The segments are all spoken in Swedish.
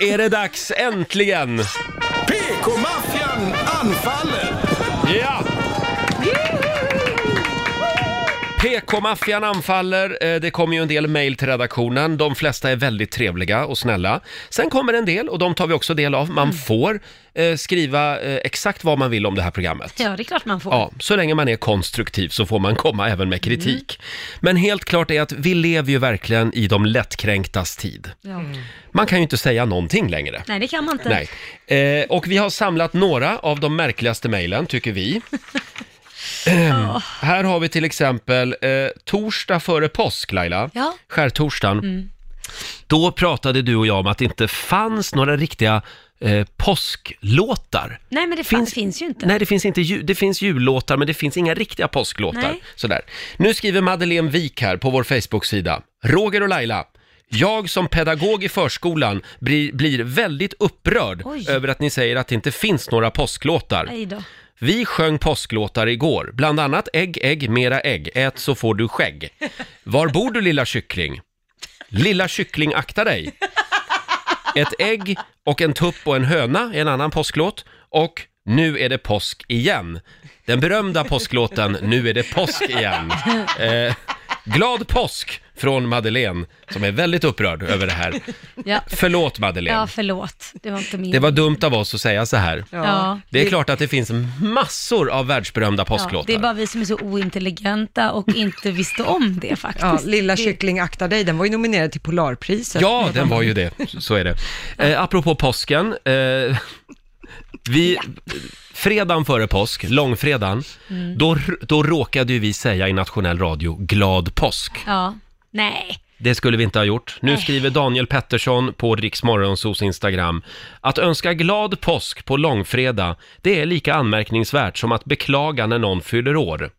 är det dags äntligen! PK-maffian anfaller! Ja! PK-maffian anfaller. Eh, Det kommer ju en del mejl till redaktionen. De flesta är väldigt trevliga och snälla. Sen kommer en del och de tar vi också del av. Man får eh, skriva eh, exakt vad man vill om det här programmet. Ja, det är klart man får. Ja, så länge man är konstruktiv så får man komma även med kritik. Men helt klart är att vi lever ju verkligen i de lättkränktas tid. Ja. Man kan ju inte säga någonting längre. Nej, det kan man inte. Nej. Eh, och vi har samlat några av de märkligaste mejlen, tycker vi. Ehm, Här har vi till exempel eh, torsdag före påsk, Laila. Ja. Skärtorsdagen. Då pratade du och jag om att det inte fanns några riktiga eh, påsklåtar. Nej, men det finns, finns ju inte. Nej, det finns inte ju, det finns jullåtar, men det finns inga riktiga påsklåtar. Nej. Sådär. Nu skriver Madeleine Wik här på vår Facebook-sida. Roger och Laila. Jag som pedagog i förskolan blir, blir väldigt upprörd Oj. över att ni säger att det inte finns några påsklåtar. Nej då. Vi sjöng påsklåtar igår, bland annat Ägg, ägg, mera ägg, ät så får du skägg. Var bor du lilla kyckling? Lilla kyckling, akta dig. Ett ägg och en tupp och en höna är en annan påsklåt. Och nu är det påsk igen. Den berömda påsklåten Nu är det påsk igen. Eh, glad påsk från Madeleine som är väldigt upprörd över det här. Ja. Förlåt Madeleine. ja, förlåt. Det var inte min. Det var dumt av oss att säga så här. Ja. Det är klart att det finns massor av världsberömda Ja, påsklåtar. det är bara vi som är så ointelligenta och inte visste om det faktiskt. Ja, Lilla kyckling akta dig, den var ju nominerad till Polarpriset. Ja, den var ju det. Så är det. Eh, apropå påsken. Eh, vi, fredagen före påsk, långfredagen, Mm. då, då råkade ju vi säga i nationell radio glad påsk. Ja. Nej. Det skulle vi inte ha gjort. Nu skriver Daniel Pettersson på Riksmorgonsos Instagram att önska glad påsk på långfredag, det är lika anmärkningsvärt som att beklaga när någon fyller år.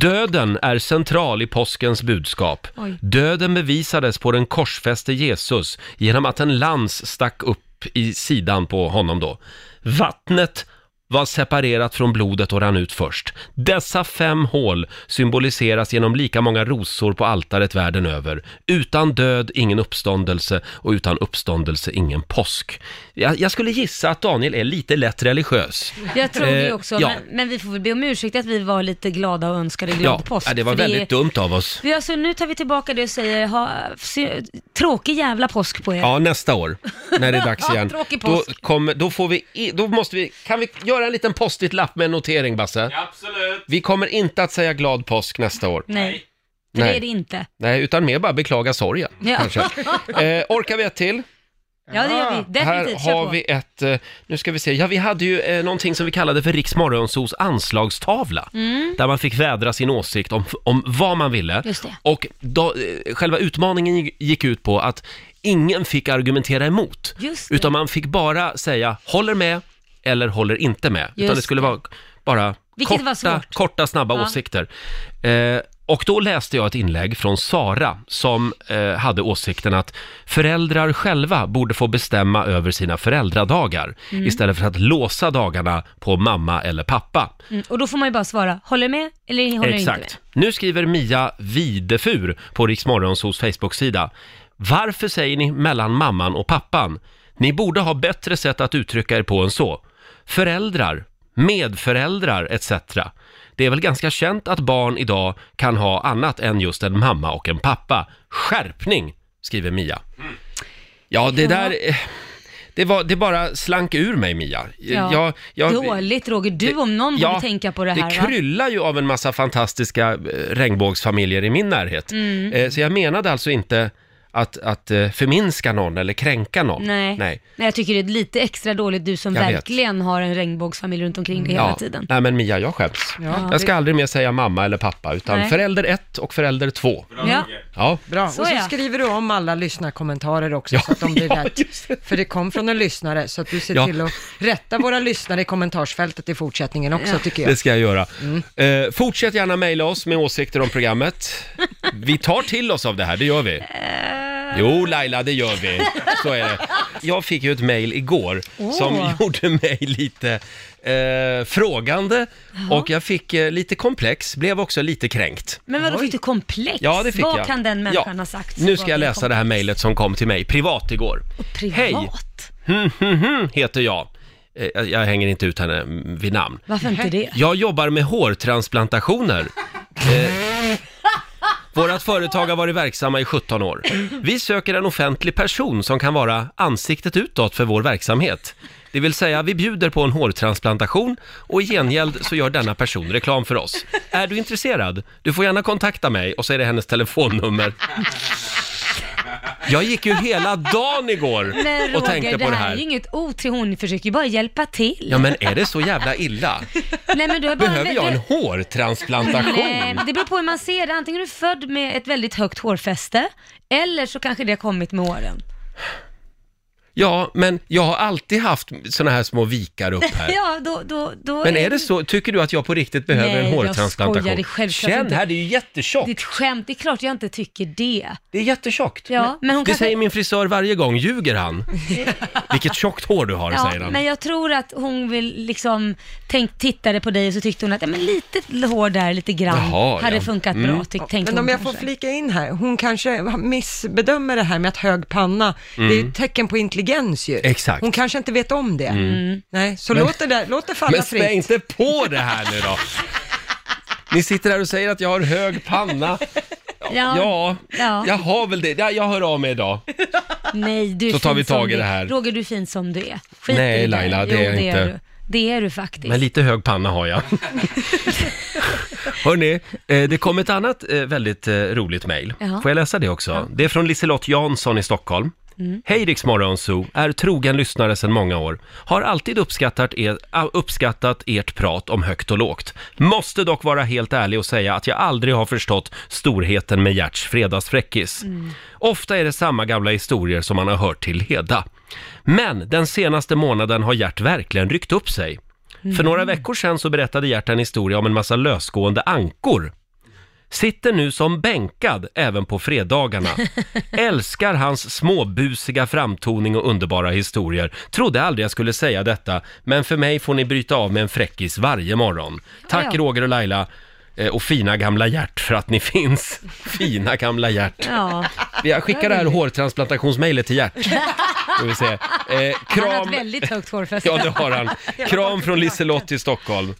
Döden är central i påskens budskap. Oj. Döden bevisades på den korsfäste Jesus genom att en lans stack upp i sidan på honom då. Vattnet var separerat från blodet och rann ut först. Dessa fem hål symboliseras genom lika många rosor på altaret världen över. Utan död, ingen uppståndelse och utan uppståndelse, ingen påsk. Jag, jag skulle gissa att Daniel är lite lätt religiös. Jag tror det Eh, också, ja. men, men vi får väl be om ursäkt att vi var lite glada och önskade glad Ja, påsk. ja, det var väldigt dumt av oss. Vi, alltså, nu tar vi tillbaka det och säger ha, se, tråkig jävla påsk på er. Ja, nästa år, när det är dags Ja, igen. tråkig då, påsk. kommer, då får vi, i- då måste vi, kan vi göra en liten post-it-lapp med en notering, Basse? Absolut! Vi kommer inte att säga glad påsk nästa år. Nej, för Nej. det är det inte. Nej, utan mer bara beklaga sorgen, Ja. kanske. Eh, orkar vi ett till? Ja, det gör vi. Här Definitivt. Kör har på. vi ett, eh, nu ska vi se, ja vi hade ju eh, någonting som vi kallade för Riks Morgonzos anslagstavla. Mm. Där man fick vädra sin åsikt om, om vad man ville. Just det. Och då, eh, själva utmaningen gick ut på att ingen fick argumentera emot. Just det. Utan man fick bara säga håller med eller håller inte med. utan Just det skulle vara bara Vilket var korta, svårt. korta, snabba Ja. åsikter. Eh, och då läste jag ett inlägg från Sara som eh, hade åsikten att föräldrar själva borde få bestämma över sina föräldradagar Mm. istället för att låsa dagarna på mamma eller pappa. Mm. Och då får man ju bara svara, håller med eller håller inte med? Exakt. Nu skriver Mia Videfur på Riksmorgonsos Facebook-sida. Varför säger ni mellan mamman och pappan? Ni borde ha bättre sätt att uttrycka er på än så. Föräldrar, medföräldrar etc. Det är väl ganska känt att barn idag kan ha annat än just en mamma och en pappa. Skärpning, skriver Mia. Ja, det Ja. där... eh, Det, var, det bara slank ur mig, Mia. Ja. Jag, jag, Dåligt Roger, du om någon borde tänka på det här det va? kryllar ju av en massa fantastiska eh, regnbågsfamiljer i min närhet. Mm. Eh, Så jag menade alltså inte att, att eh, förminska någon eller kränka någon. Nej. Nej. Nej, jag tycker det är lite extra dåligt du som Jag vet. verkligen har en regnbågsfamilj runt omkring dig hela tiden. Nej men Mia, jag skäms. Ja, jag ska aldrig mer säga mamma eller pappa, utan Nej. förälder ett och förälder två. Ja. Ja, Bra, Så och så ja. skriver du om alla lyssnarkommentarer också Ja, så att de blir ja, rätt. just. För det kom från en lyssnare, så att du ser Ja. till att rätta våra lyssnare i kommentarsfältet i fortsättningen också Ja. tycker jag. det ska jag göra. Mm. Eh, fortsätt gärna mejla oss med åsikter om programmet. Vi tar till oss av det här, det gör vi. Jo, Laila, det gör vi. Så är det. Jag fick ju ett mejl igår som gjorde mig lite eh, frågande och jag fick eh, lite komplex, blev också lite kränkt. Men vadå, fick du komplex? Ja, det fick Vad jag. kan den människan ha sagt? Nu ska gav jag dig läsa det här komplex? mejlet som kom till mig privat igår. Privat? Hej! Hmm, hmm, hmm, heter jag. Eh, Jag, jag hänger inte ut henne vid namn. Varför inte det? Jag jobbar med hårtransplantationer. Eh, vårat företag har varit verksamma i 17 år. Vi söker en offentlig person som kan vara ansiktet utåt för vår verksamhet. Det vill säga, vi bjuder på en hårtransplantation och i gengäld så gör denna person reklam för oss. Är du intresserad? Du får gärna kontakta mig och så är det hennes telefonnummer. Jag gick ju hela dagen igår Men och Roger, tänkte det på det här är här. ju inget otrevligt, hon försöker ju bara hjälpa till. Ja, men är det så jävla illa? Nej, men du har bara Behöver jag en väldigt- hårtransplantation? Nej, det beror på hur man ser det. Antingen är du född med ett väldigt högt hårfäste, eller så kanske det har kommit med åren. Ja, men jag har alltid haft såna här små vikar upp här. Ja, då, då, då Men är det så, tycker du att jag på riktigt behöver Nej, en jag hårtransplantation? skojar, det är självklart Känn inte. här, det är ju jättetjockt. Ditt skämt, det är klart jag inte tycker det. Det är jättetjockt. Ja, men hon det kanske- säger min frisör varje gång, ljuger han? Vilket tjockt hår du har, Ja, säger han. men jag tror att hon vill liksom, tänk, tittade på dig och så tyckte hon att, ja men lite hår där, lite grann, Jaha, hade ja. funkat Mm. bra, tyck, tänkte Men om jag får kanske. flika in här, hon kanske missbedömer det här med att hög panna, det är ju ett tecken på intelligens ju. Mm. Exakt. Hon kanske inte vet om det. Mm. Nej, så låt det, där, låt det falla Men spä fritt. inte på det här nu då. Ni sitter här och säger att jag har hög panna. Ja, Ja, Ja. jag har väl det. Ja, jag hör av mig idag. nej du är Så tar vi tag som i du det är. här. Roger, du är fin som du är. Skit Nej, i. Laila, det jo, är jag inte. Är du. Det är du faktiskt. Men lite hög panna har jag. Hörni, eh, det kom ett annat eh, väldigt eh, roligt mejl. Ja. Får jag läsa det också? Det är från Liselott Jansson i Stockholm. Mm. Hej Rix Morgonzoo, är trogen lyssnare sedan många år. Har alltid uppskattat, er, uppskattat ert prat om högt och lågt. Måste dock vara helt ärlig och säga att jag aldrig har förstått storheten med Gerts fredagsfräckis. Ofta är det samma gamla historier som man har hört till leda. Men den senaste månaden har Gert verkligen ryckt upp sig. För några veckor sedan så berättade Gert en historia om en massa lösgående ankor. Sitter nu som bänkad även på fredagarna. Älskar hans småbusiga framtoning och underbara historier. Trodde aldrig jag skulle säga detta, men för mig får ni bryta av med en fräckis varje morgon. Tack Ja. Roger och Laila eh, och fina gamla Gert för att ni finns. Fina gamla Gert. Ja, Jag skickar det här hårtransplantationsmejlet till Gert. Får vi se. Eh, han har kram... ett väldigt högt hårfäste. Ja, det har han. Kram från Liselott i Stockholm.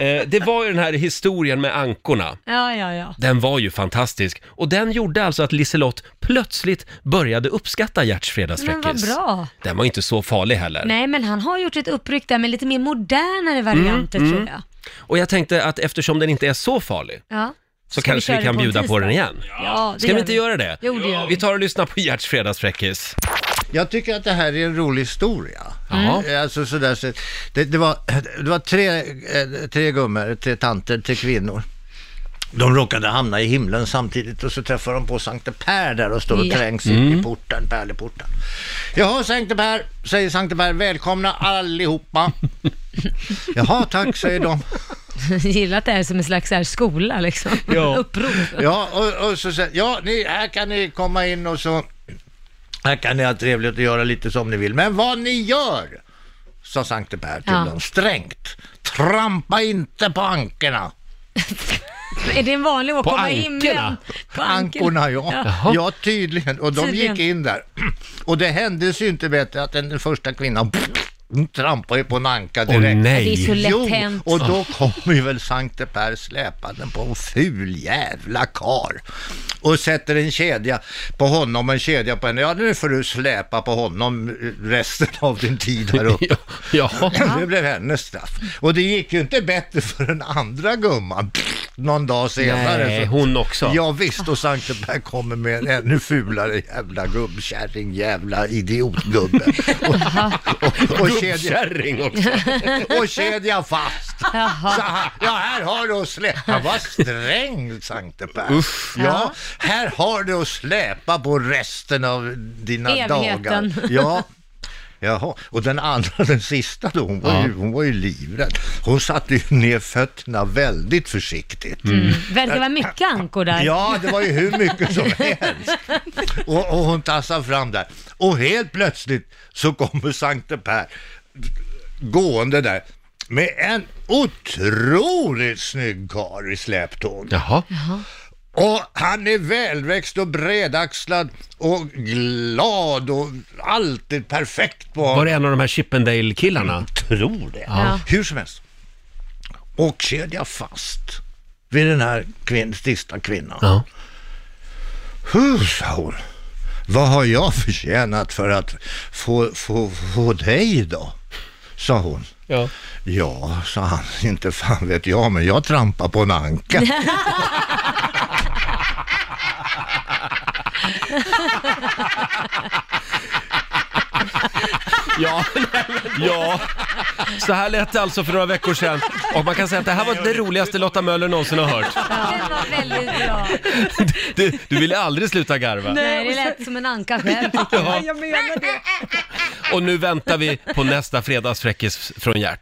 Eh, det var ju den här historien med ankorna. ja, ja, ja. Den var ju fantastisk. Och den gjorde alltså att Liselott plötsligt började uppskatta Gerts Men vad fredagsfräckis. bra. Den var inte så farlig heller. Nej, men han har gjort ett uppryck där med lite mer modernare varianter Mm, tror jag. Och jag tänkte att eftersom den inte är så farlig Ja. så Ska kanske vi, köra kan en bjuda på tisdag? den igen. Ja, det Ska vi inte göra det? Jo, det gör Vi tar och lyssnar på Gerts fredagsfräckis. Jag tycker att det här är en rolig historia. Jaha. Eh, Alltså sådär, så, det, det var, det var tre, eh, tre gummor, tre tanter, tre kvinnor. De råkade hamna i himlen samtidigt och så träffar de på Sankte Per där och står och Ja. trängs in i porten, pärleporten. Jaha, Sankte Per, säger Sankte Per, välkomna allihopa. Jaha, tack, säger de. Gillar att det är som en slags här skola liksom. Ja. Upprop. Ja, och, och så säger ja, ni, här kan ni komma in och så, här kan ni ha trevligt och göra lite som ni vill. Men vad ni gör, sa Sankte Per till Ja. dem strängt, trampa inte på ankorna. Är det en vanlig att På i ankorna? himlen? På Ankorna, ja. Jaha. Ja, tydligen. Och de Tydligen. gick in där. Och det hände sig inte bättre att den första kvinnan trampade ju på en anka Åh direkt. Det är så nej! lätt Jo, hänt. och då kommer ju väl Sankte Per släpande på en ful jävla kar och sätter en kedja på honom och en kedja på henne. Ja, nu får du släpa på honom resten av din tid här uppe. Jaha. Det blev hennes straff. Och det gick ju inte bättre för den andra gumman någon dag senare. Nej, så- hon också. Ja, visst, och Sankte Per kommer med en ännu fulare jävla gubbkärring, jävla idiotgubbe. Och, och, och, Gubbkärring också. och kedja fast. Jaha. Så här, ja, här har du att släpa. Vad sträng, Sankte Per. Uff. Ja, här har du att släpa på resten av dina Evigheten. dagar. Ja. Jaha, och den andra, den sista då, hon var, ju, hon var ju livrädd. Hon satte ju ner fötterna väldigt försiktigt. Mm. Verkar vara mycket ankor där. Ja, det var ju hur mycket som helst. Och, och hon tassar fram där. Och helt plötsligt så kommer Sankte Per gående där. med en otroligt snygg karl i släptåg. Jaha. Och han är välväxt och bredaxlad och glad och alltid perfekt på... Var det en av de här Chippendale-killarna? tror det. Ja. Hur som helst. Och kedja fast vid den här kvinn, sista kvinnan. Ja. Huh, sa hon. Vad har jag förtjänat för att få, få, få dig då? Sa hon. Ja. Ja, sa han, inte fan vet jag, men jag trampar på en anka. Ja, ja, så här lät det alltså för några veckor sedan. Och man kan säga att det här var det roligaste Lotta Möller någonsin har hört. Den var väldigt bra. Du, du ville aldrig sluta garva. Nej, det lät som en anka själv. Ja, jag menar det. Och nu väntar vi på nästa fredagsfräckis från Gert.